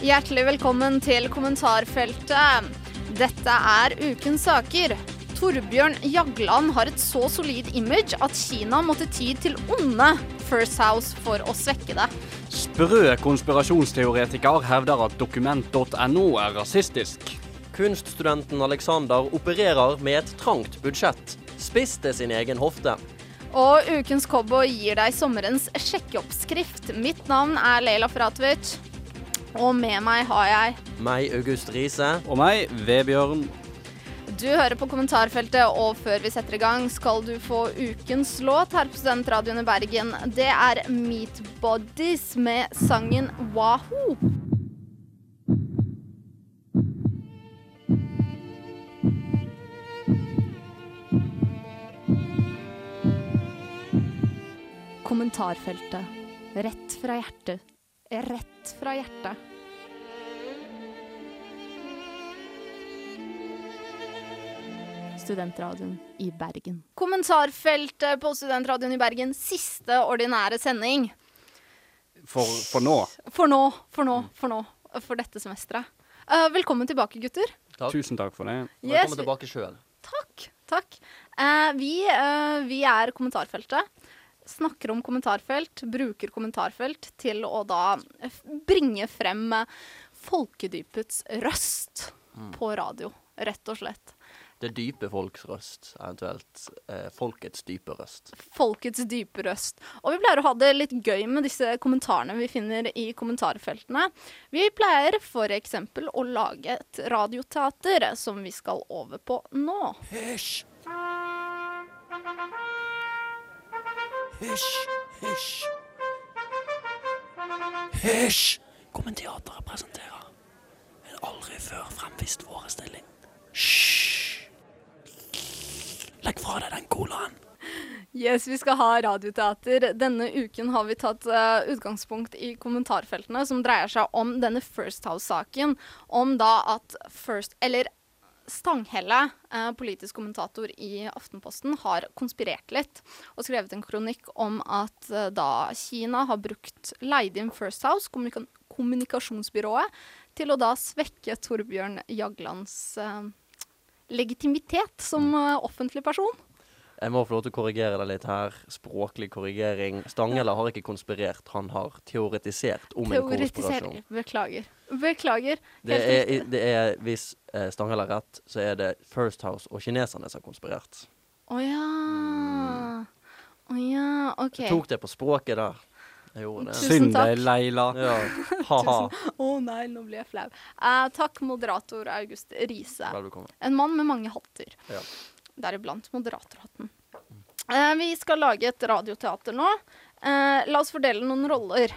Hjertelig velkommen til kommentarfeltet. Dette er ukens saker. Torbjørn Jagland har et så solid image at Kina måtte ty til onde First House for å svekke det. Sprø konspirasjonsteoretiker hevder at dokument.no er rasistisk. Kunststudenten Alexander opererer med et trangt budsjett. Spiste sin egen hofte. Og ukens cowboy gir deg sommerens sjekkeoppskrift. Mitt navn er Leila Fratovic, og med meg har jeg Meg, August Riise. Og meg, Vebjørn. Du hører på kommentarfeltet, og før vi setter i gang, skal du få ukens låt her på Studentradioen i Bergen. Det er Meat Bodies med sangen Wahoo. Kommentarfeltet. Rett fra hjertet. Rett fra hjertet. Studentradioen i Bergen. Kommentarfeltet på Studentradioen i Bergen, siste ordinære sending. For, for nå. For nå, for nå, for nå. For dette semesteret. Uh, velkommen tilbake, gutter. Takk. Tusen takk for det. Yes, Velkommen tilbake sjøl. Takk. takk. Uh, vi, uh, vi er kommentarfeltet. Snakker om kommentarfelt, bruker kommentarfelt til å da bringe frem eh, folkedypets røst på radio, rett og slett. Det dype folks røst, eventuelt eh, folkets dype røst. folkets dype røst. Og vi pleier å ha det litt gøy med disse kommentarene vi finner i kommentarfeltene. Vi pleier f.eks. å lage et radioteater, som vi skal over på nå. Hysj! Hysj, hysj. Hysj! Kommenteateret presenterer en aldri før fremvist forestilling. Hysj! Legg fra deg den colaen. Yes, vi skal ha radioteater. Denne uken har vi tatt uh, utgangspunkt i kommentarfeltene, som dreier seg om denne First House-saken. Om da at First Eller Stanghelle, eh, politisk kommentator i Aftenposten, har konspirert litt og skrevet en kronikk om at eh, da Kina har brukt leid inn First House, kommunika kommunikasjonsbyrået, til å da svekke Torbjørn Jaglands eh, legitimitet som eh, offentlig person. Jeg må få lov til å korrigere deg litt her. Språklig korrigering. Stanghelle har ikke konspirert, han har teoretisert om en konspirasjon. Beklager. Beklager. Det er, det er, hvis eh, Stanghelle har rett, så er det First House og kineserne som har konspirert. Å ja. Å ja, OK. Jeg tok det på språket der. Jeg gjorde det. Tusen Synd deg, Leila. Ja. Ha-ha. Å nei, nå blir jeg flau. Eh, takk, moderator August Riise. En mann med mange hatter. Ja. Deriblant moderatorhatten. Eh, vi skal lage et radioteater nå. Eh, la oss fordele noen roller.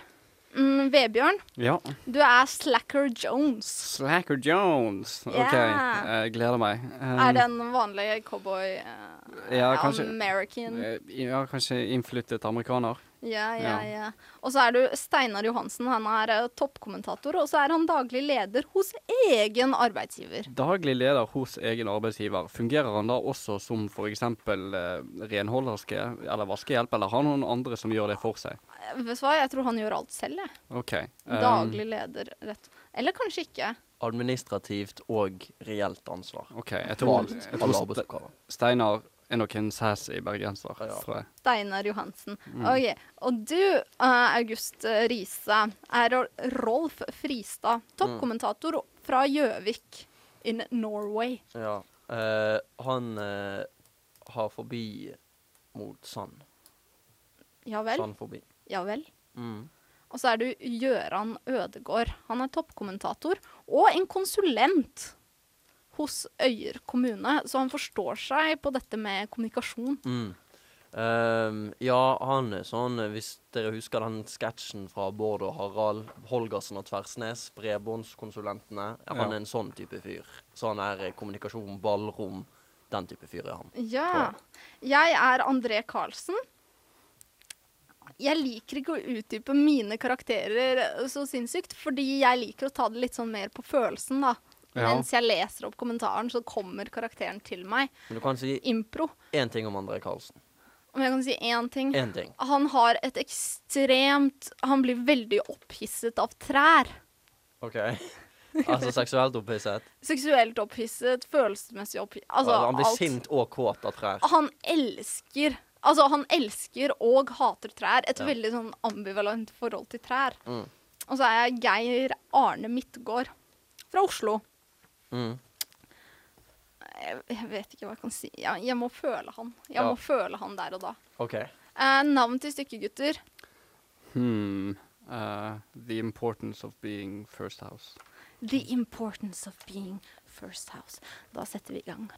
Mm, Vebjørn, Ja. du er Slacker Jones. Slacker Jones. OK, yeah. jeg gleder meg. Um, Er det en vanlig cowboy? Uh, Ja, kanskje- American? eh, Ja, kanskje innflyttet amerikaner. Ja, ja, Ja. Og så er du Steinar Johansen. Han er eh, toppkommentator, og så er han daglig leder hos egen arbeidsgiver. Daglig leder hos egen arbeidsgiver. Fungerer han da også som f.eks. Eh, renholderske eller vaskehjelp, eller har han noen andre som gjør det for seg? Eh, Vet du hva, jeg tror han gjør alt selv, jeg. OK. um, Daglig leder, rett. Eller kanskje ikke. Administrativt og reelt ansvar. OK. Jeg tror, jeg tror Steinar er nok en sassy bergenser. Ja. tror jeg. Steinar Johansen. Mm. Ok, Og du, eh, August eh, Riise, er Rolf Fristad, toppkommentator fra Gjøvik in Norway. Ja. Eh, han eh, har forbi mot Sand. Ja vel? Sand forbi. Ja vel. Mm. Og så er du Gøran Ødegård. Han er toppkommentator og en konsulent hos Øyer kommune, så han forstår seg på dette med kommunikasjon. Mm. Um, ja, han er sånn Hvis dere husker den sketsjen fra Bård og Harald, Holgersen og Tversnes, bredbåndskonsulentene. Ja, han Ja. er en sånn type fyr. Så han er eh, kommunikasjon, ballrom. Den type fyr er han. Ja. Jeg er André Karlsen. Jeg liker ikke å utdype mine karakterer så sinnssykt, fordi jeg liker å ta det litt sånn mer på følelsen, da. Ja. Mens jeg leser opp kommentaren, så kommer karakteren til meg. Men du kan si Impro. én ting om André Karlsen. Om jeg kan si én ting. En ting. Han har et ekstremt Han blir veldig opphisset av trær. OK. altså seksuelt opphisset. Seksuelt opphisset, følelsesmessig opphisset Altså han blir alt. sint og kåt av trær. Han elsker Altså, han elsker og hater trær. Et Ja. veldig sånn ambivalent forhold til trær. Mm. Og så er jeg Geir Arne Midtgaard fra Oslo. Mm. Jeg, jeg vet ikke hva jeg kan si. Jeg, jeg må føle han. Jeg Ja. må føle han der og da. OK. Eh, navn til stykkegutter. Hmm. Uh, the importance of being first house. The importance of being first house. Da setter vi i gang.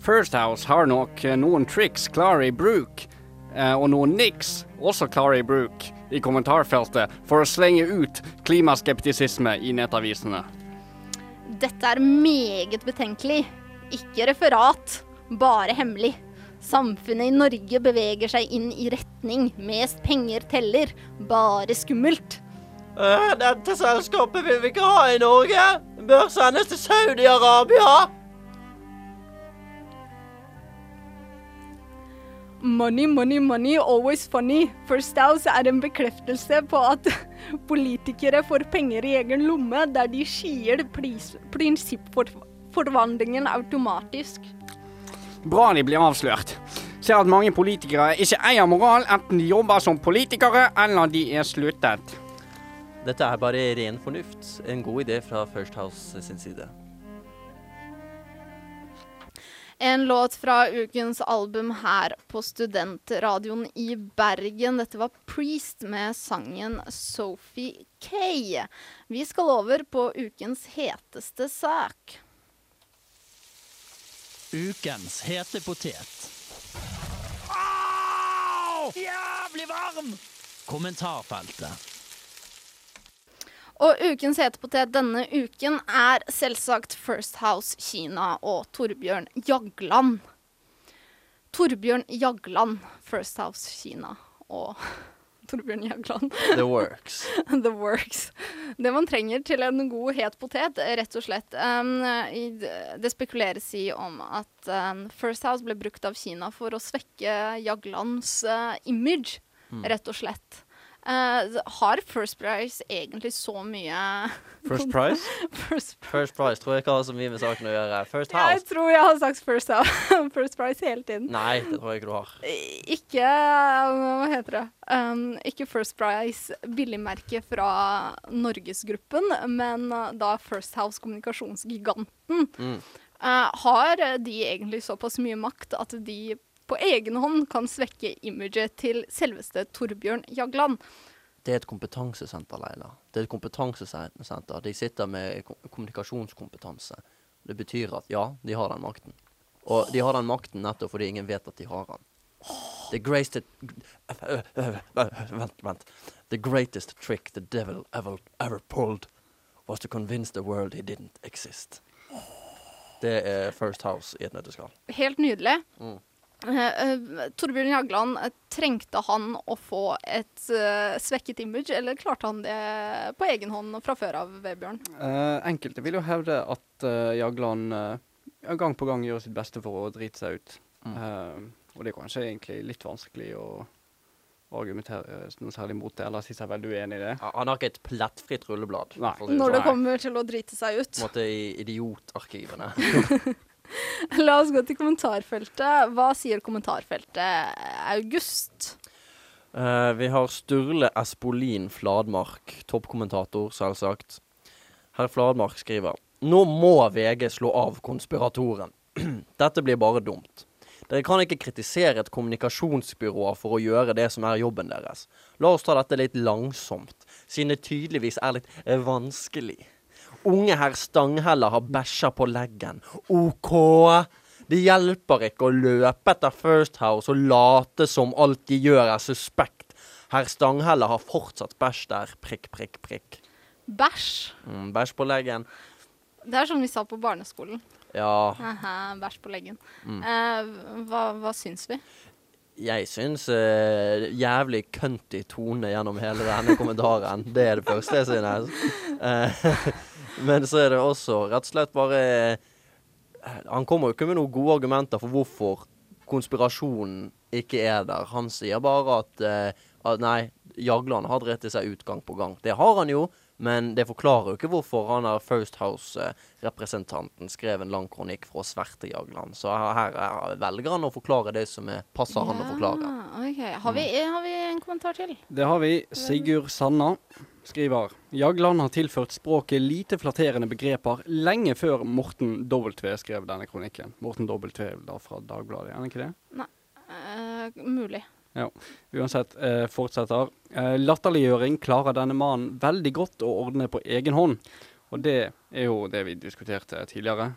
First House har nok eh, noen triks klare i bruk, eh, og noen niks også klare i bruk i kommentarfeltet for å slenge ut klimaskeptisisme i nettavisene. Dette er meget betenkelig. Ikke referat, bare hemmelig. Samfunnet i Norge beveger seg inn i retning mest penger teller, bare skummelt. Dette selskapet vil vi ikke ha i Norge. Bør sendes til Saudi-Arabia. Money, money, money, always funny. First House er en bekreftelse på at politikere får penger i egen lomme, der de skier pris- prinsippforvandlingen automatisk. Bra de blir avslørt. Ser at mange politikere ikke eier moral, enten de jobber som politikere eller de er sluttet. Dette er bare ren fornuft. En god idé fra First House sin side. En låt fra ukens album her på Studentradioen i Bergen. Dette var Priest med sangen Sophie K. Vi skal over på ukens heteste sak. Ukens hete potet. Au! Jævlig varm! Kommentarfeltet. Og ukens hetepotet denne uken er selvsagt First House Kina og Torbjørn Jagland. Torbjørn Jagland, First House Kina og Torbjørn Jagland. The works. The works. Det man trenger til en god het potet, rett og slett. Um, i, det spekuleres i om at um, First House ble brukt av Kina for å svekke Jaglands uh, image, rett og slett. Uh, har First Price egentlig så mye First Price? First Price? First Price tror jeg ikke har så mye med saken å gjøre. First Jeg tror jeg har sagt First, House, first Price hele tiden. Nei, det tror jeg ikke du har. Ikke Hva heter det? Um, ikke First Price billigmerke fra Norgesgruppen, men uh, da First House kommunikasjonsgiganten. Mm. Uh, har de egentlig såpass mye makt at de på egen hånd kan svekke imaget til selveste Torbjørn Jagland? Det er et kompetansesenter, Leila. Det er et kompetansesenter. De sitter med kommunikasjonskompetanse. Det betyr at ja, de har den makten. Og de har den makten nettopp fordi ingen vet at de har den. The greatest Vent, vent. The greatest trick the devil ever, ever pulled was to convince the world he didn't exist. Det er First House i et nøtteskall. Helt nydelig. Mm. Eh, eh, Torbjørn Jagland, eh, trengte han å få et uh, svekket image, eller klarte han det på egen hånd fra før av, Vebjørn? Uh, enkelte vil jo hevde at uh, Jagland gang på gang gjør sitt beste for å drite seg ut. Mm. Eh, og det er kanskje egentlig litt vanskelig å argumentere noe særlig mot det, eller si seg veldig uenig i det. Ja, Han har ikke et plettfritt rulleblad. Nei. Når det sånn. kommer til å drite seg ut. På en måte i idiotarkivene. La oss gå til kommentarfeltet. Hva sier kommentarfeltet? August. Uh, vi har Sturle Espolin Fladmark, toppkommentator, selvsagt. Herr Fladmark skriver Nå må VG slå av konspiratoren. Dette blir bare dumt. Dere kan ikke kritisere et kommunikasjonsbyrå for å gjøre det som er jobben deres. La oss ta dette litt langsomt, siden det tydeligvis er litt vanskelig. Unge herr Stangheller har bæsja på leggen. OK. Det hjelper ikke å løpe etter First House og late som alt de gjør er suspekt. Herr Stangheller har fortsatt bæsj der. Prikk, prikk, prikk. Bæsj. Mm, bæsj på leggen. Det er sånn vi sa på barneskolen. Ja, Aha, bæsj på leggen. Mm. Eh, hva, hva syns vi? jeg syns uh, jævlig cunty tone gjennom hele denne kommentaren. Det er det første jeg synes. Eh, men så er det også rett og slett bare eh, Han kommer jo ikke med noen gode argumenter for hvorfor konspirasjonen ikke er der. Han sier bare at, eh, at nei, Jagland har drept seg ut gang på gang. Det har han jo, Men det forklarer jo ikke hvorfor han er First House-representanten skrev en lang kronikk for å sverte Jagland. Så her, her er- velger han å forklare det som er, passer han å forklare. Ja, ok. Har vi, har vi en kommentar til? Det har vi. Sigurd Sanna skriver Jagland har tilført språket lite flatterende begreper lenge før Morten W. skrev denne kronikken. Morten W. da fra Dagbladet, er han ikke det? Eh, mulig. Ja. Uansett, uh, fortsetter. Uh, latterliggjøring klarer denne mannen veldig godt å ordne på egen hånd. Og det er jo det vi diskuterte tidligere.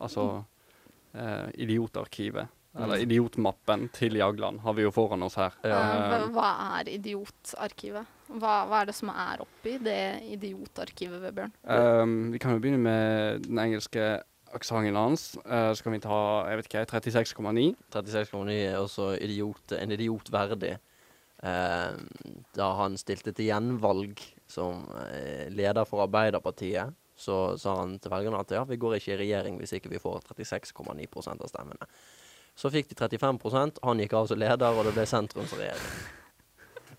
Altså Idiotarkivet. Eller Mm. Idiotmappen til Jagland har vi jo foran oss her. Ja. Eh, hva- hva er idiotarkivet? Hva, hva er det som er oppi det idiotarkivet, Vebjørn? Um, vi kan jo begynne med den engelske aksenten hans. Uh, så kan vi ta jeg vet ikke, 36,9. 36,9 er også idiot, en idiot verdig. Uh, da han stilte til gjenvalg som eh, leder for Arbeiderpartiet, så sa han til velgerne at ja, vi går ikke i regjering hvis ikke vi får 36,9% av stemmene. Så fikk de 35% han gikk av som leder, og det ble sentrumsregjering.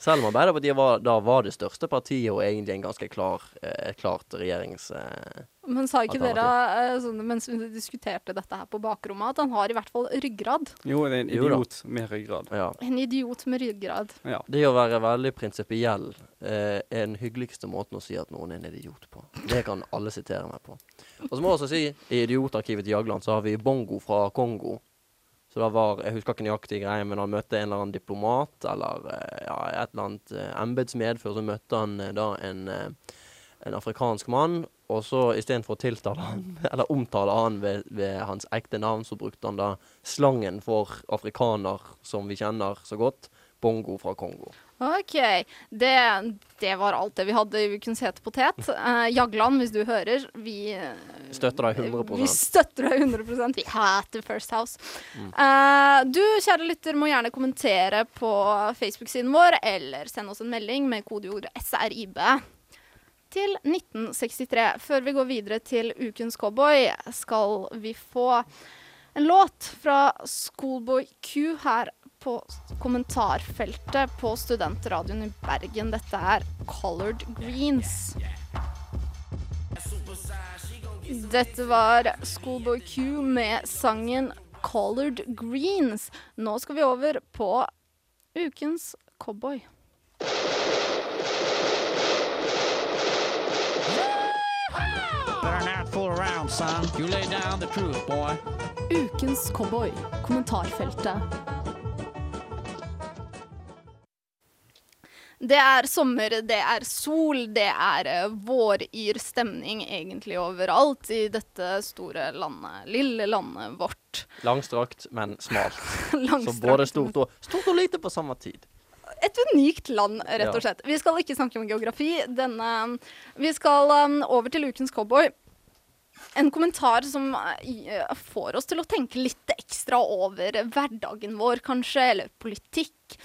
Selv om Arbeiderpartiet var, da var det største partiet og egentlig en ganske klar, eh, klart regjerings... Eh, Men sa ikke dere, eh, sånn, mens vi diskuterte dette her på bakrommet, at han har i hvert fall ryggrad? Jo, det er en idiot med ryggrad. ja. En idiot med ryggrad. Ja. Det å være veldig prinsipiell eh, er den hyggeligste måten å si at noen er en idiot på. Det kan alle sitere meg på. Og så må jeg også si, i idiotarkivet til Jagland så har vi Bongo fra Kongo. Så da var, Jeg husker ikke nøyaktig greie, men han møtte en eller annen diplomat eller eh, ja, et eller annet eh, embetsmed. Før så møtte han eh, da en, en afrikansk mann. Og så istedenfor å tiltale han, eller omtale han ved, ved hans ekte navn, så brukte han da slangen for afrikaner som vi kjenner så godt. Bongo fra Kongo. OK. Det, det var alt det vi hadde i Ukens hete potet. Uh, Jagland, hvis du hører, vi eh, Støtter deg 100% Vi støtter deg 100 Vi hater First House. Mm. Uh, du, kjære lytter, må gjerne kommentere på Facebook-siden vår, eller sende oss en melding med kodeord SRIB til 1963. Før vi går videre til Ukens cowboy, skal vi få en låt fra Schoolboy Q her på kommentarfeltet på Studentradioen i Bergen. Dette er Colored Greens. Dette var Schoolboy Q med sangen Colored Greens. Nå skal vi over på ukens cowboy. Around, down truth. Ukens cowboy, kommentarfeltet. Det er sommer, det er sol, det er våryrstemning våryr stemning egentlig overalt i dette store landet, lille landet vårt. Langstrakt, men smalt. Så både stort og, stort og lite på samme tid. et unikt land, rett og slett. Vi skal ikke snakke om geografi. Denne, vi skal um, over til ukens cowboy. En kommentar som uh, får oss til å tenke litt ekstra over hverdagen vår, kanskje, eller politikk.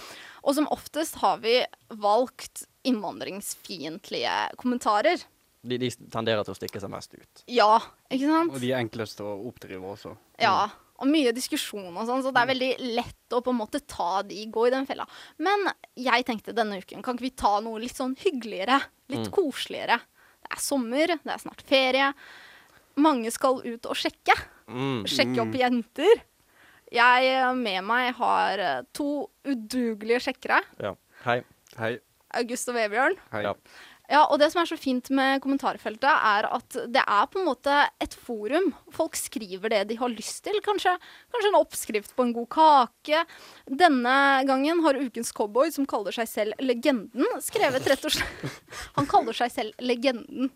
Og som oftest har vi valgt innvandringsfiendtlige kommentarer. De, de tenderer til å stikke seg mest ut. Ja, ikke sant? Og de er enklest å oppdrive også. Ja, og mye diskusjon og sånn, så det er veldig lett å på en måte ta de, gå i den fella. Men jeg tenkte denne uken, kan ikke vi ta noe litt sånn hyggeligere? Litt Mm. koseligere. Det er sommer, det er snart ferie. Mange skal ut og sjekke. Mm. Sjekke opp jenter. Jeg eh, med meg har eh, to udugelige sjekkere. Ja. Hei. Hei. August og Vebjørn. Hei. Ja. Ja, og det som er så fint med kommentarfeltet, er at det er på en måte et forum. Folk skriver det de har lyst til. Kanskje, kanskje en oppskrift på en god kake. Denne gangen har Ukens cowboy, som kaller seg selv Legenden, skrevet rett og slett Han kaller seg selv Legenden.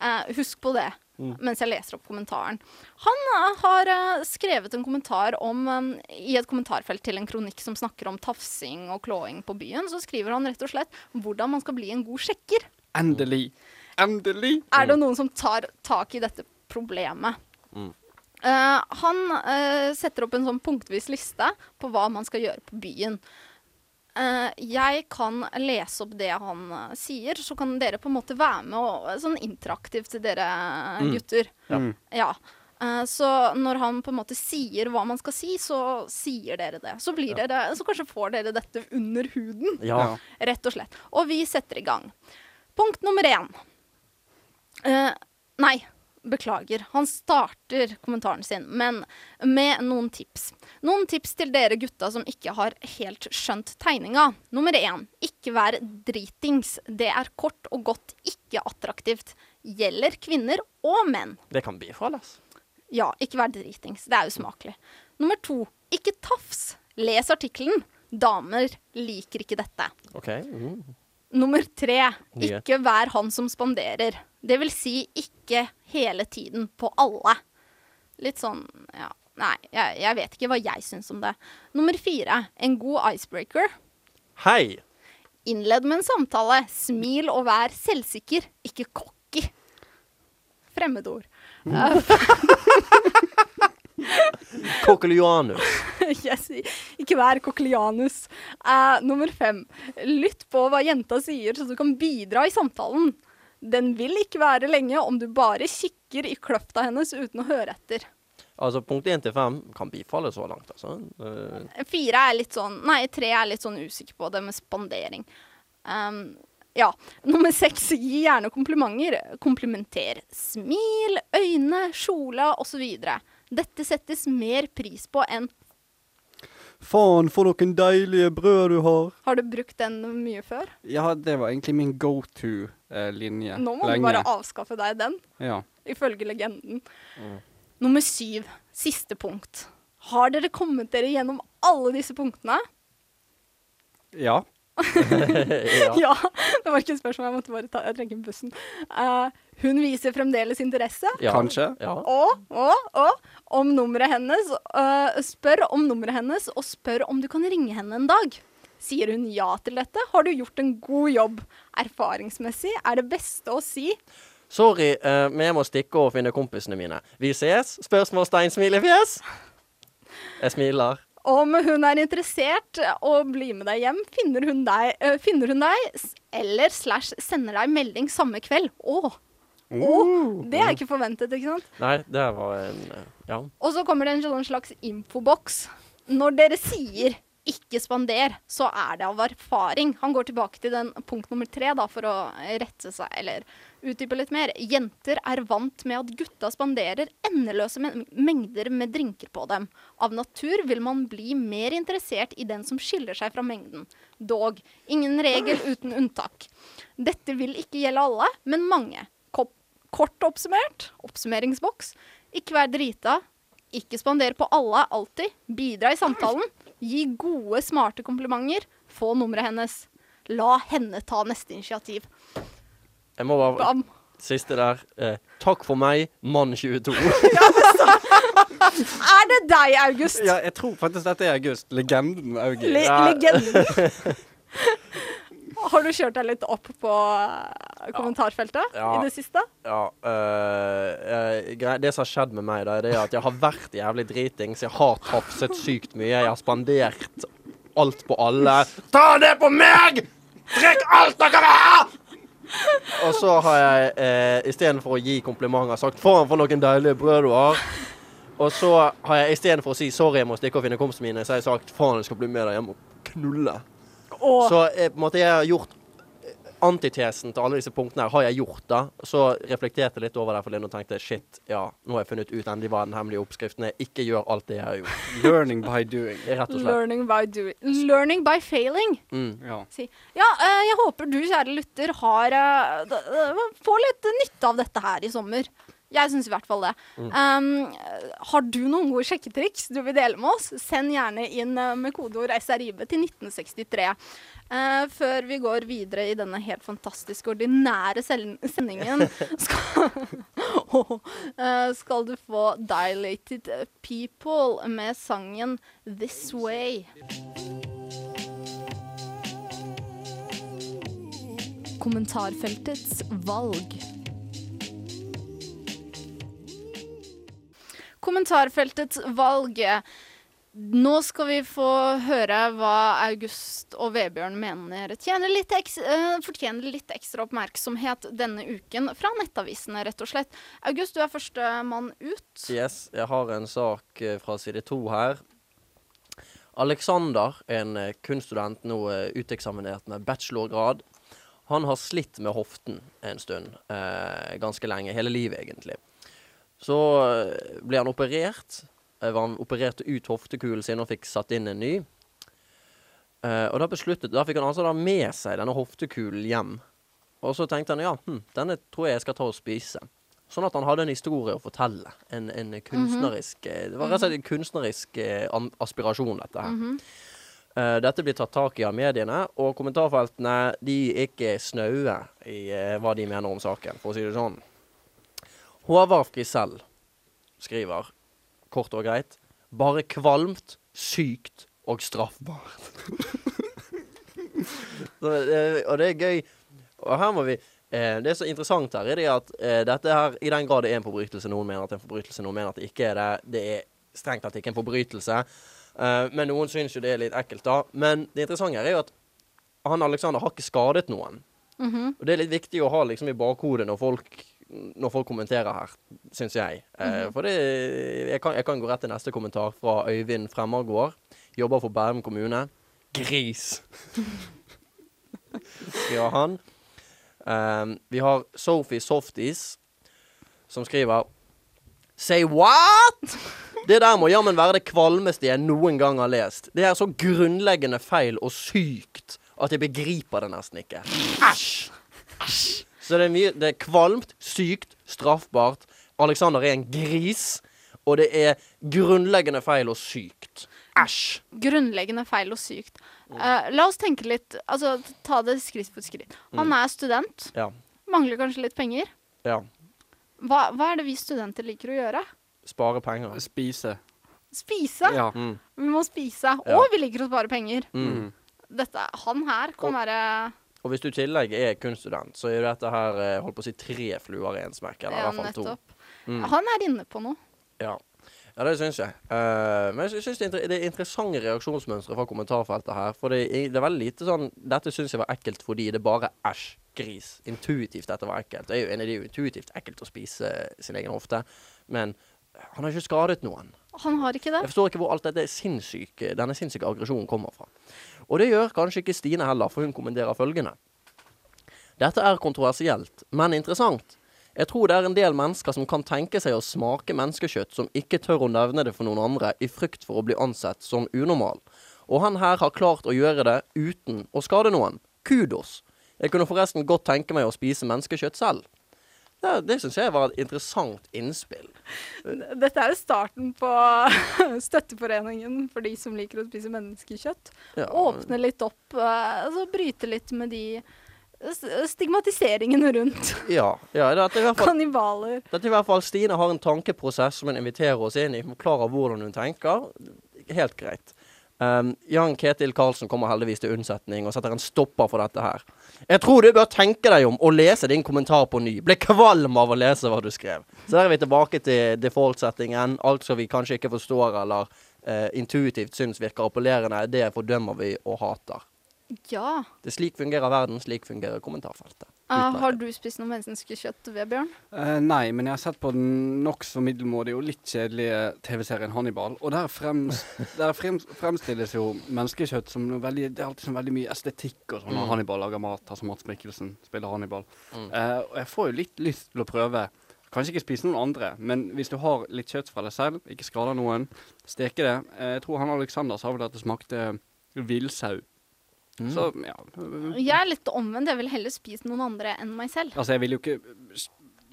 Eh, husk på det mens jeg leser opp kommentaren. Han eh, har eh, skrevet en kommentar om eh, I et kommentarfelt til en kronikk som snakker om tafsing og klåing på byen, så skriver han rett og slett hvordan man skal bli en god sjekker. Endelig. Endelig. Er det noen som tar tak i dette problemet? Mm. Han setter opp en sånn punktvis liste på hva man skal gjøre på byen. Eh, jeg kan lese opp det han uh, sier, så kan dere på en måte være med og, sånn interaktivt til dere eh, Mm. gutter. Ja. Mm. Ja. Uh, så når han på en måte sier hva man skal si, så sier dere det. Så, blir dere, så kanskje får dere dette under huden Ja. rett og slett. Og vi setter i gang. Punkt nummer én. Eh, nei, beklager. Han starter kommentaren sin, men med noen tips. Noen tips til dere gutta som ikke har helt skjønt tegninga. Nummer én, ikke vær dritings. Det er kort og godt ikke attraktivt. Gjelder kvinner og menn. Det kan bifalles. Ja, ikke vær dritings. Det er usmakelig. Nummer to, ikke tafs. Les artikkelen. Damer liker ikke dette. OK. Mm. Nummer tre, ikke vær han som spanderer. Det vil si ikke hele tiden på alle. Litt sånn, ja Nei, jeg, jeg vet ikke hva jeg syns om det. Nummer fire, en god icebreaker. Hei! Innled med en samtale. Smil og vær selvsikker, ikke cocky. Fremmedord. Kokkelianus. yes, ikke vær koklianus. Uh, nummer fem. Lytt på hva jenta sier, så du kan bidra i samtalen. Den vil ikke være lenge om du bare kikker i kløfta hennes uten å høre etter. Altså punkt én til fem kan bifalle så langt, altså. Eh, Fire er litt sånn Nei, tre er litt sånn usikker på det med spandering. Um, ja. Nummer seks. Gi gjerne komplimenter. Komplimenter. Smil, øyne, kjole osv. Dette settes mer pris på enn Faen, for noen deilige brød du har. Har du brukt den mye før? Ja, det var egentlig min go to-linje. Nå må du bare avskaffe deg den. Ja. ifølge legenden. Mm. Nummer syv, siste punkt. Har dere kommet dere gjennom alle disse punktene? ja. ja. Ja. Det var ikke et spørsmål, jeg måtte bare ta, jeg trenger bussen. Uh, hun viser fremdeles interesse. Ja. Kanskje. Ja. Og, og, og om nummeret hennes. Uh, spør om nummeret hennes, og spør om du kan ringe henne en dag. Sier hun ja til dette, har du gjort en god jobb. Erfaringsmessig er det beste å si Sorry, men jeg må stikke og finne kompisene mine. Vi ses? Spørsmålstegn, smilefjes. Jeg smiler. Om hun er interessert og blir med deg hjem, finner hun deg, øh, finner hun deg eller slash sender deg melding samme kveld. Å! Oh, Det er ikke forventet, ikke sant? Nei, det var en Ja. Og så kommer det en sånn slags infoboks. Når dere sier 'ikke spander', så er det av erfaring. Han går tilbake til den punkt nummer tre da, for å rette seg, eller utdype litt mer. Jenter er vant med at gutta spanderer endeløse mengder med drinker på dem. Av natur vil man bli mer interessert i den som skiller seg fra mengden. Dog, ingen regel uten unntak. Dette vil ikke gjelde alle, men mange. Kort oppsummert, oppsummeringsboks. Ikke vær drita. Ikke spander på alle alltid. Bidra i samtalen. Gi gode, smarte komplimenter. Få nummeret hennes. La henne ta neste initiativ. Jeg må bare Bam. Siste der. Eh, takk for meg, mann 22. Er det deg, August? ja, jeg tror faktisk dette er August. Legenden August. Augie. Le Ja. legenden. Har du kjørt deg litt opp på eh, kommentarfeltet Ja. i det siste? Ja, øh, øh, grei- det som har skjedd med meg, da, er det at jeg har vært jævlig dritings. Jeg har tafset sykt mye. Jeg har spandert alt på alle. Ta det på meg! Drikk alt dere vil ha! Og så har jeg eh, istedenfor å gi komplimenter sagt 'faen, for noen deilige brød du har'. Og så har jeg istedenfor å si 'sorry, jeg må stikke og finne kompisene mine', så har jeg sagt 'faen, jeg skal bli med deg hjem og knulle'. Åh. Så jeg, på en måte jeg har gjort eh, Antitesen til alle disse punktene her har jeg gjort, da. Så reflekterte jeg litt over det forleden og tenkte shit, ja, nå har jeg funnet ut endelig hva den hemmelige oppskriften er. Ikke gjør alt det jeg har gjort. Learning by doing. Rett og slett. learning by doing. Learning by failing. Mm. Ja. Si. Ja, eh, jeg håper du, kjære lytter, har eh, Får litt nytte av dette her i sommer. Jeg syns i hvert fall det. Um, har du noen gode sjekketriks du vil dele med oss? Send gjerne inn eh, med kodeord SRIB til 1963. Uh, før vi går videre i denne helt fantastiske, ordinære sendingen, skal, uh, skal du få Dilated People med sangen This Way. Kommentarfeltets valg. Kommentarfeltets valg. Nå skal vi få høre hva August og Vebjørn mener tjener litt eks eh, fortjener litt ekstra oppmerksomhet denne uken fra nettavisene, rett og slett. August, du er førstemann ut. Yes, jeg har en sak eh, fra side to her. Alexander, en eh, kunststudent nå uteksaminert med bachelorgrad, Han har slitt med hoften en stund. Eh, ganske lenge. Hele livet, egentlig. Så eh, ble han operert. Eh, var han opererte ut hoftekulen sin og fikk satt inn en ny. Eh, og da besluttet Da fikk han altså da med seg denne hoftekulen hjem. Og så tenkte han ja, hm, denne tror jeg jeg skal ta og spise. Sånn at han hadde en historie å fortelle. En, en kunstnerisk eh, Det var rett og slett en kunstnerisk aspirasjon, dette her. Mm -hmm. Uh, dette blir tatt tak i av mediene, og kommentarfeltene de er ikke snaue i uh, hva de mener om saken, for å si det sånn. Håvard Frisell skriver, kort og greit, bare kvalmt, sykt og straffbart. Så, eh, og det er gøy. Og her må vi eh, Det er så interessant her, er det at eh, dette her, i den grad det er en forbrytelse, noen mener at det er en forbrytelse, noen mener at det ikke er det. Det er strengt tatt ikke en forbrytelse. Eh, men noen syns jo det er litt ekkelt, da. Men det interessante her er jo at han Alexander har ikke skadet noen. Mhm. Og det er litt viktig å ha liksom i bakhodet når folk, når folk kommenterer her, syns jeg. Eh, For det jeg kan, jeg kan gå rett til neste kommentar fra Øyvind Fremmergård. Jobber for Bærum kommune. Gris! Skriver han. Um, vi har Sophie Softies, som skriver Say what?! Det der må jammen være det kvalmeste jeg noen gang har lest. Det er så grunnleggende feil og sykt at jeg begriper det nesten ikke. Æsj! Så det er mye Det er kvalmt, sykt, straffbart. Alexander er en gris. Og det er grunnleggende feil og sykt. Æsj! Grunnleggende feil og sykt. Uh, la oss tenke litt Altså, ta det skritt for skritt. Han Mm. er student. Ja. Mangler kanskje litt penger. Ja. Hva, hva er det vi studenter liker å gjøre? Spare penger. Spise. Spise. Ja. Mm. Vi må spise. Ja. Og vi liker å spare penger. Mm. Dette, han her kan være Og hvis du i tillegg er kunststudent, så er jo dette her eh, holdt på å si tre fluer i en smekk. Eller i ja, hvert fall to. Mm. Han er inne på noe. Ja. ja, det syns jeg. Uh, men jeg syns det, det er interessante reaksjonsmønstre fra kommentarfeltet her. For det, er- det er veldig lite sånn Dette syns jeg var ekkelt fordi det bare æsj, gris. Intuitivt dette var ekkelt. Det er jo, det er jo intuitivt ekkelt å spise sin egen hofte, men han har ikke skadet noen. Han har ikke det. Jeg forstår ikke hvor alt dette sinnssyke, denne sinnssyke aggresjonen kommer fra. Og det gjør kanskje ikke Stine heller, for hun kommenterer følgende. Dette er kontroversielt, men interessant. Jeg tror det er en del mennesker som kan tenke seg å smake menneskekjøtt som ikke tør å nevne det for noen andre, i frykt for å bli ansett som unormal. Og han her har klart å gjøre det uten å skade noen. Kudos. Jeg kunne forresten godt tenke meg å spise menneskekjøtt selv. Det, det syns jeg var et interessant innspill. Dette er jo starten på støtteforeningen for de som liker å spise menneskekjøtt. Ja. Åpne litt opp, eh, altså bryte litt med de stigmatiseringene rundt Ja, ja det, er i hvert fall kannibaler. Dette er i hvert fall Stine har en tankeprosess som hun inviterer oss inn i. Forklarer hvordan hun tenker. Helt greit. Um, Jan Ketil Karlsen kommer heldigvis til unnsetning og setter en stopper for dette her. Jeg tror du bør tenke deg om og lese din kommentar på ny. Ble kvalm av å lese hva du skrev. Så der er vi tilbake til default-settingen. Alt som vi kanskje ikke forstår eller uh, intuitivt syns virker appellerende, det fordømmer vi og hater. Ja. Det er slik fungerer verden, slik fungerer kommentarfeltet. Utmerket. har du spist noe menneskekjøtt, Vebjørn? Uh, nei, men jeg har sett på den nokså middelmådige og litt kjedelige TV-serien Hannibal. Og der, frems, der frems, fremstilles jo menneskekjøtt som noe veldig Det er alltid sånn veldig mye estetikk og sånn når Mm. Hannibal lager mat. Altså Mats Mikkelsen spiller Hannibal. Mm. Uh, og jeg får jo litt lyst til å prøve. Kanskje ikke spise noen andre, men hvis du har litt kjøtt fra deg selv, ikke skader noen, steke det. Jeg tror han Alexander sa vel at det smakte villsau. Mm. Så ja. Jeg er litt omvendt. Jeg vil heller spise noen andre enn meg selv. Altså, jeg vil jo ikke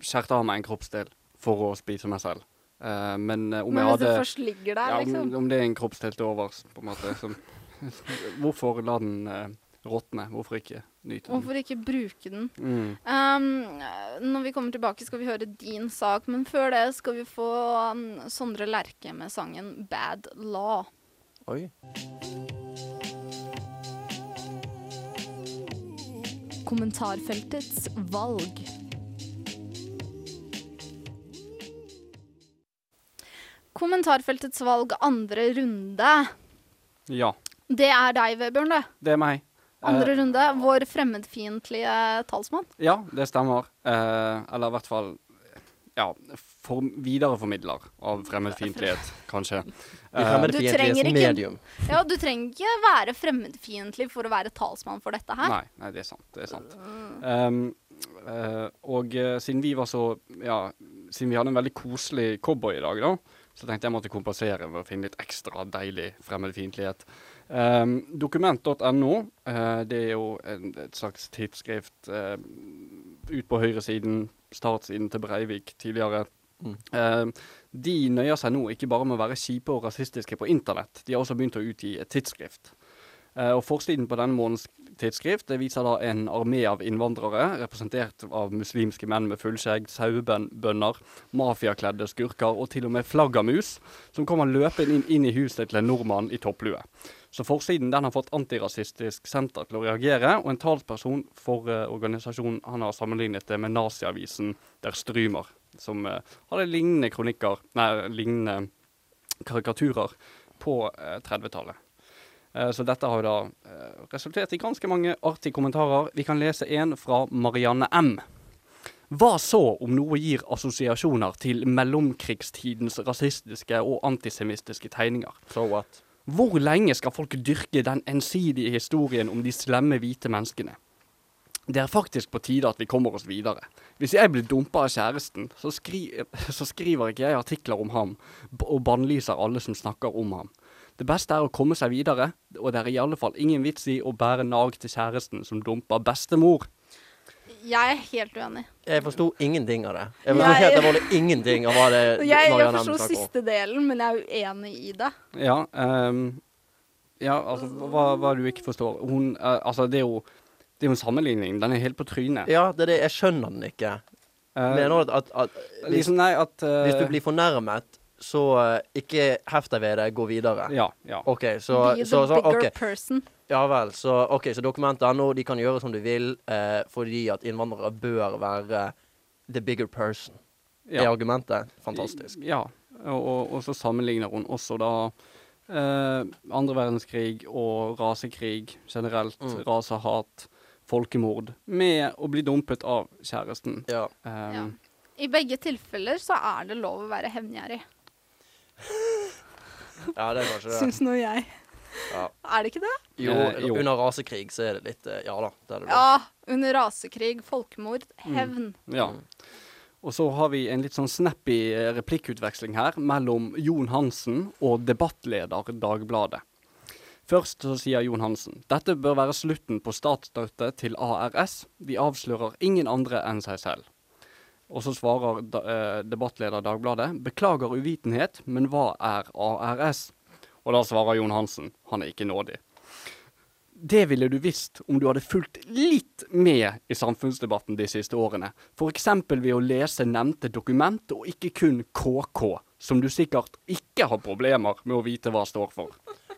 skjerte av meg en kroppsdel for å spise meg selv. Uh, men uh, om Men jeg hvis det først ligger der, ja, liksom. om, om det er en kroppsdel til overs, på en måte som, Hvorfor la den uh, råtne? Hvorfor ikke nyte den? Hvorfor ikke bruke den? Mm. Um, når vi kommer tilbake, skal vi høre din sak, men før det skal vi få um, Sondre Lerche med sangen 'Bad Law'. Oi. Kommentarfeltets valg. Kommentarfeltets valg andre runde. Ja, Det er deg, Vebjørn. det. det er meg. Andre uh, runde. Vår fremmedfiendtlige talsmann. ja, det stemmer. Uh, eller i hvert fall ja, for, videreformidler av fremmedfiendtlighet, kanskje. Eh, ikke- medium. Ja, du trenger ikke være fremmedfiendtlig for å være talsmann for dette her. Nei, nei, det er sant. Det er sant. Um, uh, og uh, siden vi var så Ja, siden vi hadde en veldig koselig cowboy i dag, da, så tenkte jeg måtte kompensere ved å finne litt ekstra deilig fremmedfiendtlighet. Um, Dokument.no, uh, det er jo en, et slags tidsskrift ut på høyresiden, startsiden til Breivik tidligere. Mm. De nøyer seg nå ikke bare med å være kjipe og rasistiske på internett, de har også begynt å utgi et tidsskrift. Eh, og Forsiden på denne månedens tidsskrift det viser da en armé av innvandrere, representert av muslimske menn med fullskjegg, sauebønder, mafiakledde skurker og til og med flaggermus, som kommer løpende inn, inn i huset til en nordmann i topplue. Så forsiden den har fått Antirasistisk Senter til å reagere, og en talsperson for uh, organisasjonen han har sammenlignet det med naziavisen Der Strymer, som eh, hadde lignende kronikker, nei, lignende karikaturer på eh, 30-tallet. Eh, Så dette har da eh, resultert i ganske mange artige kommentarer. Vi kan lese en fra Marianne M. Hva så om noe gir assosiasjoner til mellomkrigstidens rasistiske og antisemittiske tegninger? So what? Hvor lenge skal folk dyrke den ensidige historien om de slemme hvite menneskene? Det er faktisk på tide at vi kommer oss videre. Hvis jeg blir dumpa av kjæresten, så, skri så skriver ikke jeg artikler om ham og bannlyser alle som snakker om ham. Det beste er å komme seg videre, og det er i alle fall ingen vits i å bære nag til kjæresten som dumper bestemor. Jeg er helt uenig. Jeg forsto ingenting av det. Jeg forsto Jeg- helt alvorlig ingenting av hva det Jeg, jeg forsto siste delen, men jeg er uenig i det. Ja, um, ja altså hva, hva du ikke forstår. Hun uh, Altså, det er jo det er jo en sammenligning. Den er helt på trynet. Ja, det er det. Jeg skjønner den ikke. Uh, Mener du at, at, at hvis, liksom, nei, at uh, hvis du blir fornærmet, så uh, ikke heft deg ved det, gå videre. Ja. ja. OK, så, Be the så, så bigger OK. person. Ja vel. Så, okay, så dokument.no de kan gjøre som de vil eh, fordi at innvandrere bør være the bigger person. Er argumentet fantastisk? Ja, og, og, og så sammenligner hun også da andre verdenskrig og rasekrig generelt, Mm. rasehat, folkemord, med å bli dumpet av kjæresten. Ja. Um, Ja. I begge tilfeller så er det lov å være hevngjerrig. ja, det er kanskje det. Syns nå jeg. Ja. Er det ikke det? Jo, Eh, jo. under rasekrig så er det litt eh, Ja da, det er det. Ja. Under rasekrig, folkemord, hevn. ja. Og så har vi en litt sånn snappy eh, replikkutveksling her mellom Jon Hansen og debattleder Dagbladet. Først så sier Jon Hansen dette bør være slutten på statsstøtte til ARS. De avslører ingen andre enn seg selv. Og så svarer da, eh, debattleder Dagbladet beklager uvitenhet, men hva er ARS? Og da svarer Jon Hansen han er ikke nådig. Det ville du visst om du hadde fulgt litt med i samfunnsdebatten de siste årene. F.eks. ved å lese nevnte dokument, og ikke kun KK, som du sikkert ikke har problemer med å vite hva står for.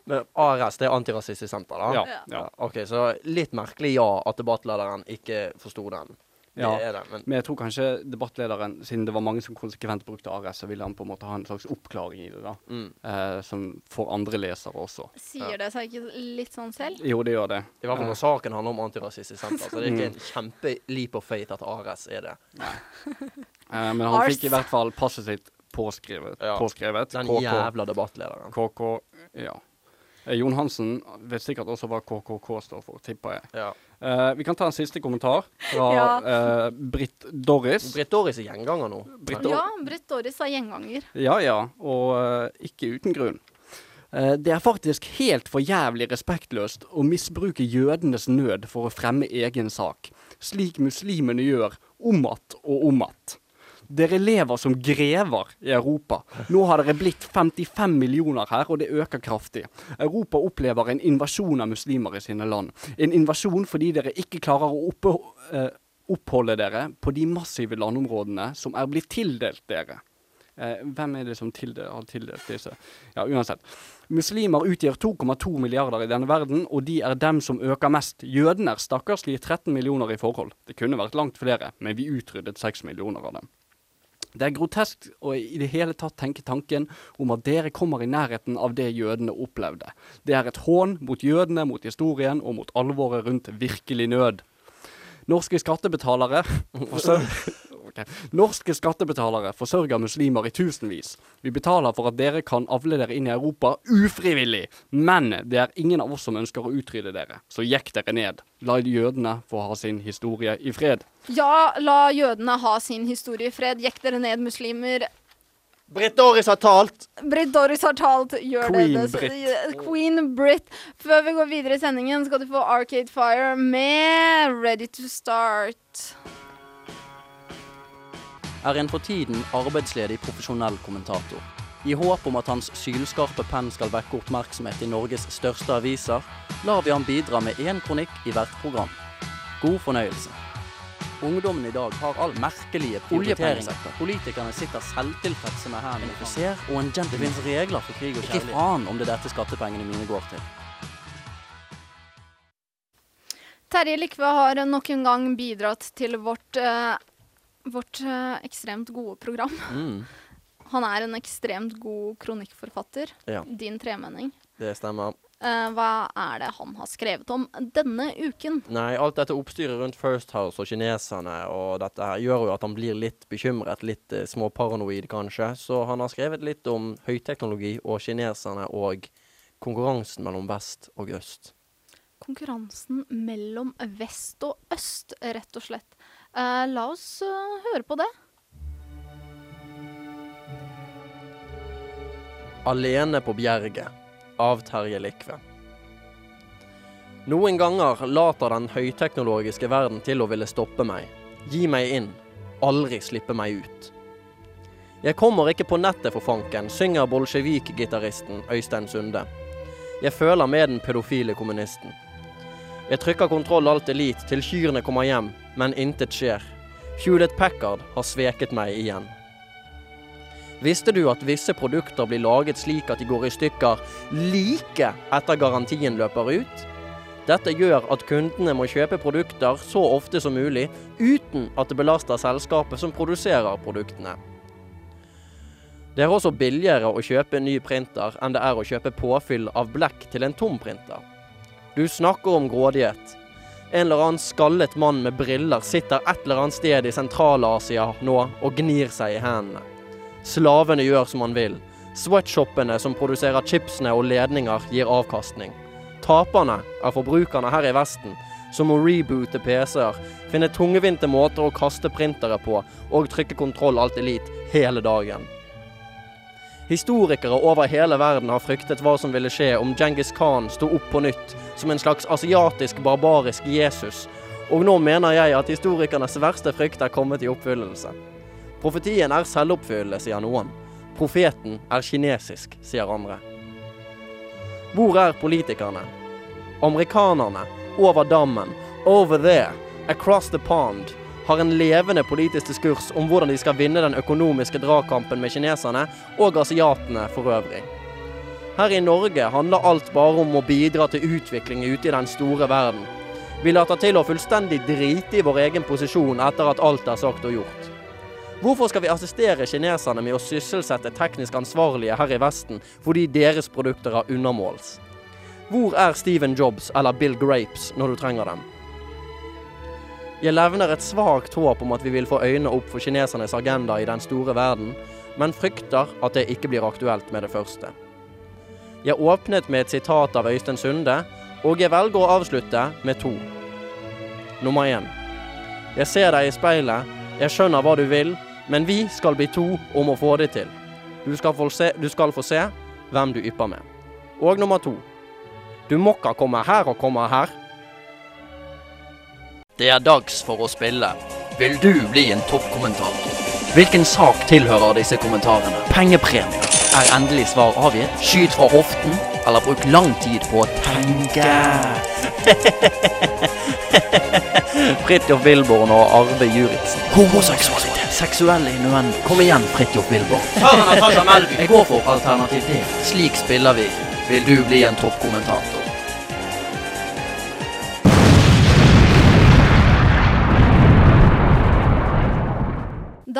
Men ARS, det er Antirasistisk Senter, da? Ja, Ja. ja. OK, så litt merkelig, ja, at debattlederen ikke forsto den. Det Ja. er det, men Men jeg tror kanskje debattlederen, siden det var mange som konsekvent brukte ARS, så ville han på en måte ha en slags oppklaring i det, da. mm. Eh, som for andre lesere også. Sier det seg ikke litt sånn selv? Jo, det gjør det. I hvert fall Eh, når saken handler om Antirasistisk Senter. Så det er ikke en kjempe leap of faith at ARS er det. eh, men han fikk i hvert fall passet sitt påskrevet. Ja. påskrevet. Den KK. jævla debattlederen. KK, ja. Eh, Jon Hansen vet sikkert også hva KKK står for, tipper jeg. Ja. Uh, vi kan ta en siste kommentar fra Ja. uh, Britt Doris. Britt Doris er gjenganger nå. Britt Ja, Britt Doris er gjenganger. Ja ja, og uh, ikke uten grunn. Eh, det er faktisk helt for jævlig respektløst å misbruke jødenes nød for å fremme egen sak, slik muslimene gjør om att og om att. Dere lever som grever i Europa. Nå har dere blitt 55 millioner her, og det øker kraftig. Europa opplever en invasjon av muslimer i sine land. En invasjon fordi dere ikke klarer å oppe, eh, oppholde dere på de massive landområdene som er blitt tildelt dere. Eh, hvem er det som tilde har tildelt disse? Ja, uansett. Muslimer utgjør 2,2 milliarder i denne verden, og de er dem som øker mest. Jødene er stakkarslige 13 millioner i forhold. Det kunne vært langt flere, men vi utryddet 6 millioner av dem. Det er groteskt å i det hele tatt tenke tanken om at dere kommer i nærheten av det jødene opplevde. Det er et hån mot jødene, mot historien og mot alvoret rundt virkelig nød. Norske skattebetalere forsø- Ok. Norske skattebetalere forsørger muslimer i tusenvis. Vi betaler for at dere kan avle dere inn i Europa ufrivillig. Men det er ingen av oss som ønsker å utrydde dere. Så jekk dere ned. La jødene få ha sin historie i fred. Ja, la jødene ha sin historie i fred. Jekk dere ned, muslimer. Britt Doris har talt! Britt Doris har talt. Gjør Queen det. det. Britt. Queen Britt. Før vi går videre i sendingen, skal du få Arcade Fire med Ready to Start. Er en for tiden arbeidsledig profesjonell kommentator. I håp om at hans sylskarpe penn skal vekke oppmerksomhet i Norges største aviser, lar vi ham bidra med én kronikk i hvert program. God fornøyelse. Ungdommen i dag har all merkelige prioriteringer. Politikerne sitter selvtilfredse med hæren i offiser og en gentleman. Det finnes regler for krig og kjærlighet. Ikke faen om det er dette skattepengene mine går til. Terje Likve har nok en gang bidratt til vårt, eh, vårt eh, ekstremt gode program. Mm, Han er en ekstremt god kronikkforfatter. Ja. Din tremenning. det stemmer. Eh, hva er det han har skrevet om denne uken? Nei, alt dette oppstyret rundt First House og kineserne og dette her gjør jo at han blir litt bekymret, litt eh, småparanoid kanskje. Så han har skrevet litt om høyteknologi og kineserne og konkurransen mellom vest og øst. Konkurransen mellom vest og øst, rett og slett. Eh, la oss uh, høre på det. Alene på bjerget av Terje Likve. Noen ganger later den høyteknologiske verden til å ville stoppe meg. Gi meg inn. Aldri slippe meg ut. Jeg kommer ikke på nettet for fanken, synger bolsjevik-gitaristen Øystein Sunde. Jeg føler med den pedofile kommunisten. Jeg trykker kontroll alt elite til kyrne kommer hjem, men intet skjer. Hewlett Packard har sveket meg igjen. Visste du at visse produkter blir laget slik at de går i stykker like etter garantien løper ut? Dette gjør at kundene må kjøpe produkter så ofte som mulig, uten at det belaster selskapet som produserer produktene. Det er også billigere å kjøpe en ny printer enn det er å kjøpe påfyll av blekk til en tom printer. Du snakker om grådighet. En eller annen skallet mann med briller sitter et eller annet sted i Sentral-Asia nå og gnir seg i hendene. Slavene gjør som han vil. Sweatshoppene som produserer chipsene og ledninger, gir avkastning. Taperne er forbrukerne her i Vesten, som må reboote PC-er, finne tungvinte måter å kaste printere på og trykke kontroll alt elite hele dagen. Historikere over hele verden har fryktet hva som ville skje om Genghis Khan sto opp på nytt som en slags asiatisk, barbarisk Jesus, og nå mener jeg at historikernes verste frykt er kommet i oppfyllelse. Profetien er selvoppfyllende, sier noen. Profeten er kinesisk, sier andre. Hvor er politikerne? Amerikanerne, over dammen, over there, across the pond, har en levende politisk diskurs om hvordan de skal vinne den økonomiske dragkampen med kineserne og asiatene for øvrig. Her i Norge handler alt bare om å bidra til utvikling ute i den store verden. Vi later til å fullstendig drite i vår egen posisjon etter at alt er sagt og gjort. Hvorfor skal vi assistere kineserne med å sysselsette teknisk ansvarlige her i Vesten fordi deres produkter er undermåls? Hvor er Steven Jobs eller Bill Grapes når du trenger dem? Jeg levner et svakt håp om at vi vil få øynene opp for kinesernes agenda i den store verden, men frykter at det ikke blir aktuelt med det første. Jeg åpnet med et sitat av Øystein Sunde, og jeg velger å avslutte med to. Nummer én. Jeg ser deg i speilet, jeg skjønner hva du vil, men vi skal bli to om å få det til. Du skal få se, du skal få se hvem du ypper med. Og nummer to. Du må ikke komme her og komme her. Det er dags for å spille. Vil du bli en toppkommentator? Hvilken sak tilhører disse kommentarene? Pengepremier. Er endelig svar avgitt? Skyt fra hoften, eller bruk lang tid på å tenke. Fridtjof Wilborn og Arve Juritzen. Homoseksualitet. Seksuelle innuendo. Kom igjen, Fridtjof Wilborn. Jeg går for alternativ D. Slik spiller vi. Vil du bli en toppkommentator?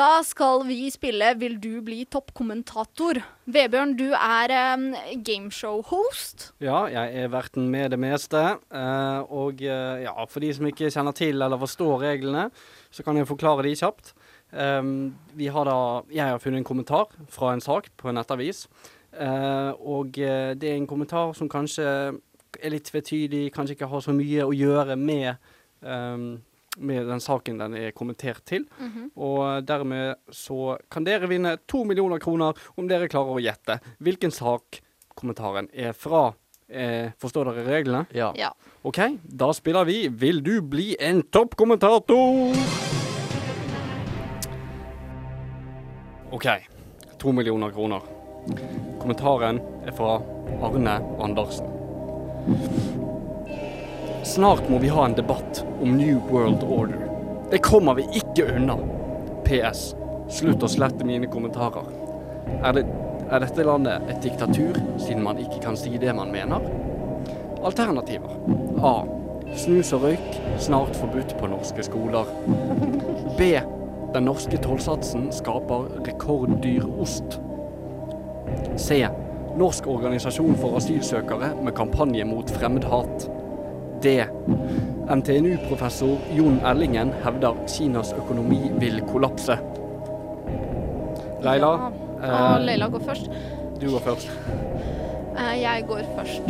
Da skal vi spille Vil du bli toppkommentator? Vebjørn, du er um, gameshow-host. Ja, jeg er verten med det meste. Uh, og uh, ja, for de som ikke kjenner til eller forstår reglene, så kan jeg forklare de kjapt. Um, har da Jeg har funnet en kommentar fra en sak på en nettavis. Uh, og det er en kommentar som kanskje er litt tvetydig, kanskje ikke har så mye å gjøre med ehm, med den saken den er kommentert til. Og dermed så kan dere vinne to millioner kroner om dere klarer å gjette hvilken sak kommentaren er fra. Eh, forstår dere reglene? Ja. Ja. OK, da spiller vi Vil du bli en toppkommentator? OK. To millioner kroner. Kommentaren er fra Arne Andersen. Snart må vi ha en debatt om New World Order. Det kommer vi ikke unna. PS. Slutt å slette mine kommentarer. Er, det, er dette landet et diktatur, siden man ikke kan si det man mener? Alternativer. A. Snus og røyk snart forbudt på norske skoler. B. Den norske tollsatsen skaper rekorddyr ost. C. Norsk organisasjon for asylsøkere med kampanje mot fremmedhat. D. NTNU-professor Jon Ellingen hevder Kinas økonomi vil kollapse. Leila, Ja. eh, Leila går først. du går først. Eh, jeg går først.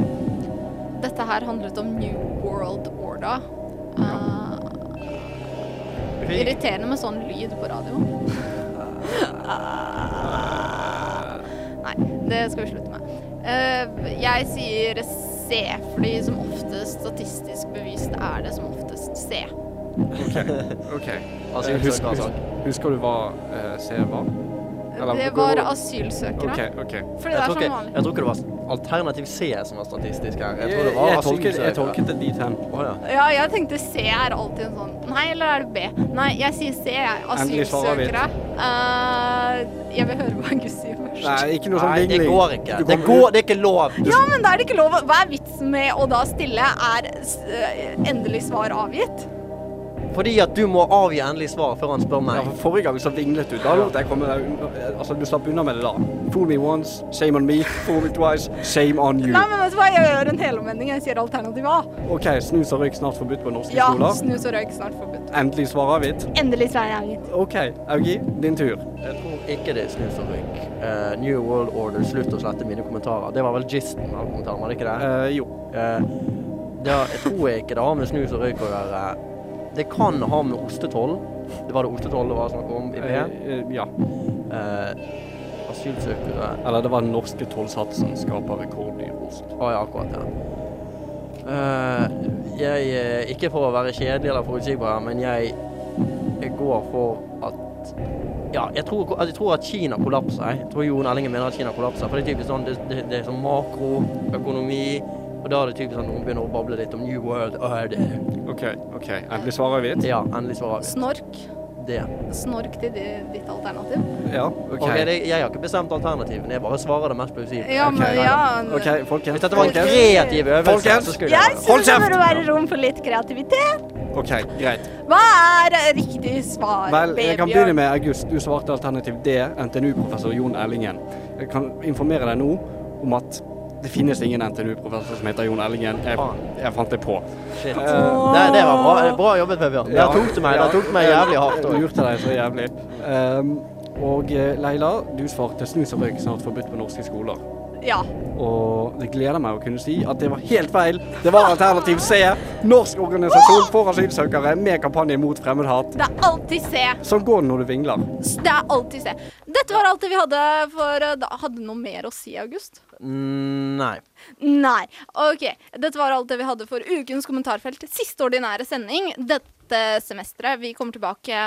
Dette her handlet om New World Order. Eh, irriterende med sånn lyd på radio. Nei, det skal vi slutte med. Uh, jeg sier C, fordi som oftest statistisk bevist er det som oftest C. OK. Altså, husker, husk, husk, husk, husker du hva uh, C var? Eller- Det var asylsøkere. OK. ok. Fordi det er som vanlig. jeg tror ikke det var alternativ C som var statistisk her. Jeg tror det var jeg, tolket, jeg tolket det dit hen. Oh, ja. Ja, jeg tenkte C er alltid en sånn Nei, eller er det B? Nei, jeg sier C, jeg. Asylsøkere. Uh, jeg vil høre hva Gus sier først. Nei, ikke noe sånn Nei, det går ikke. Det, går, det er ikke lov. Ja, men da er det ikke lov. Hva er vitsen med å da stille? Er eh, endelig svar avgitt? Fordi at du må avgi endelig svar før han spør Ja, meg. for Forrige gang så vinglet du. Da lot jeg komme deg. Altså, du slapp unna med det da. Fool me once, shame on me. Fool me twice, shame on you. Nei, men vet du hva? Jeg gjør en helomvending. Jeg sier alternativ A. OK, snus og røyk snart forbudt på norske Ja, skoler. snus og røyk snart forbudt. Endelig svar avgitt. Endelig svar er avgitt. OK, Augi, din tur. Jeg tror ikke det er snus og røyk. Uh, New World Order, slutt å slette mine kommentarer. Det var vel gisten av kommentaren, var det ikke det? Uh, jo. Uh, det jeg tror ikke det har med snus og røyk å gjøre. Det kan ha med ostetoll. Det var det ostetoll det var snakk om i VM? Eh, eh, ja. Eh, asylsøkere Eller det var den norske tollsatsen skaper rekorddyr ost. Å ja, akkurat det. Uh, jeg, ikke for å være kjedelig eller forutsigbar, men jeg, jeg går for at Ja, jeg tror, jeg tror at Kina kollapser. Jeg tror Jon Ellingen mener at Kina kollapser. For det er typisk sånn, det, det, det er sånn makroøkonomi. Og da er det typisk sånn noen begynner å bable litt om New World Order. OK, ok. Endelig svarer jeg hvitt. Ja, endelig svarer hvitt. Snork. Det. Snork til di, ditt alternativ. Ja, OK. Ok, det, jeg har ikke bestemt alternativene, jeg bare svarer det mest plausible. Ja, men Ok, ja. OK, folkens. Hvis dette var en kreativ øvelse, Folkens! så skulle Jeg Hold kjeft! jeg syns det burde være rom for litt kreativitet. OK, greit. Hva er riktig svar? Vel, jeg kan begynne med August. Du svarte alternativ D, NTNU-professor Jon Ellingen. Jeg kan informere deg nå om at det finnes ingen NTNU-professor som heter Jon Ellingen. Jeg, jeg fant det på. Shit. Uh, Det, det var bra, bra jobbet, Vebjørn. Ja. Der tok du meg, der tok du meg jævlig hardt òg. lurte deg så jævlig. Um, og eh, Leila, du svarte snus og røyk snart forbudt på norske skoler. Ja. Og det gleder meg å kunne si at det var helt feil. Det var alternativ C. Norsk organisasjon for asylsøkere med kampanje mot fremmedhat. Det er alltid C. Sånn går det når du vingler. Det er alltid C. Dette var alt det vi hadde for eh, da Hadde noe mer å si, August? Mm, nei. Nei. OK. Dette var alt det vi hadde for ukens kommentarfelt. Siste ordinære sending dette semesteret. Vi kommer tilbake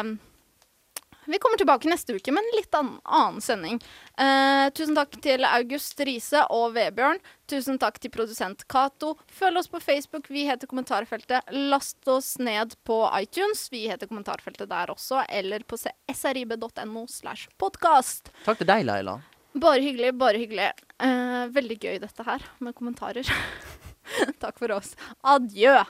vi kommer tilbake neste uke med en litt annen, annen sending. Eh, tusen takk til August Riise og Vebjørn. Tusen takk til produsent Cato. Følg oss på Facebook. Vi heter Kommentarfeltet. Last oss ned på iTunes. Vi heter Kommentarfeltet der også. Eller på srib.no slash podkast. Takk til deg, Leila. Bare hyggelig, bare hyggelig. Eh, veldig gøy dette her med kommentarer. Takk for oss. Adjø.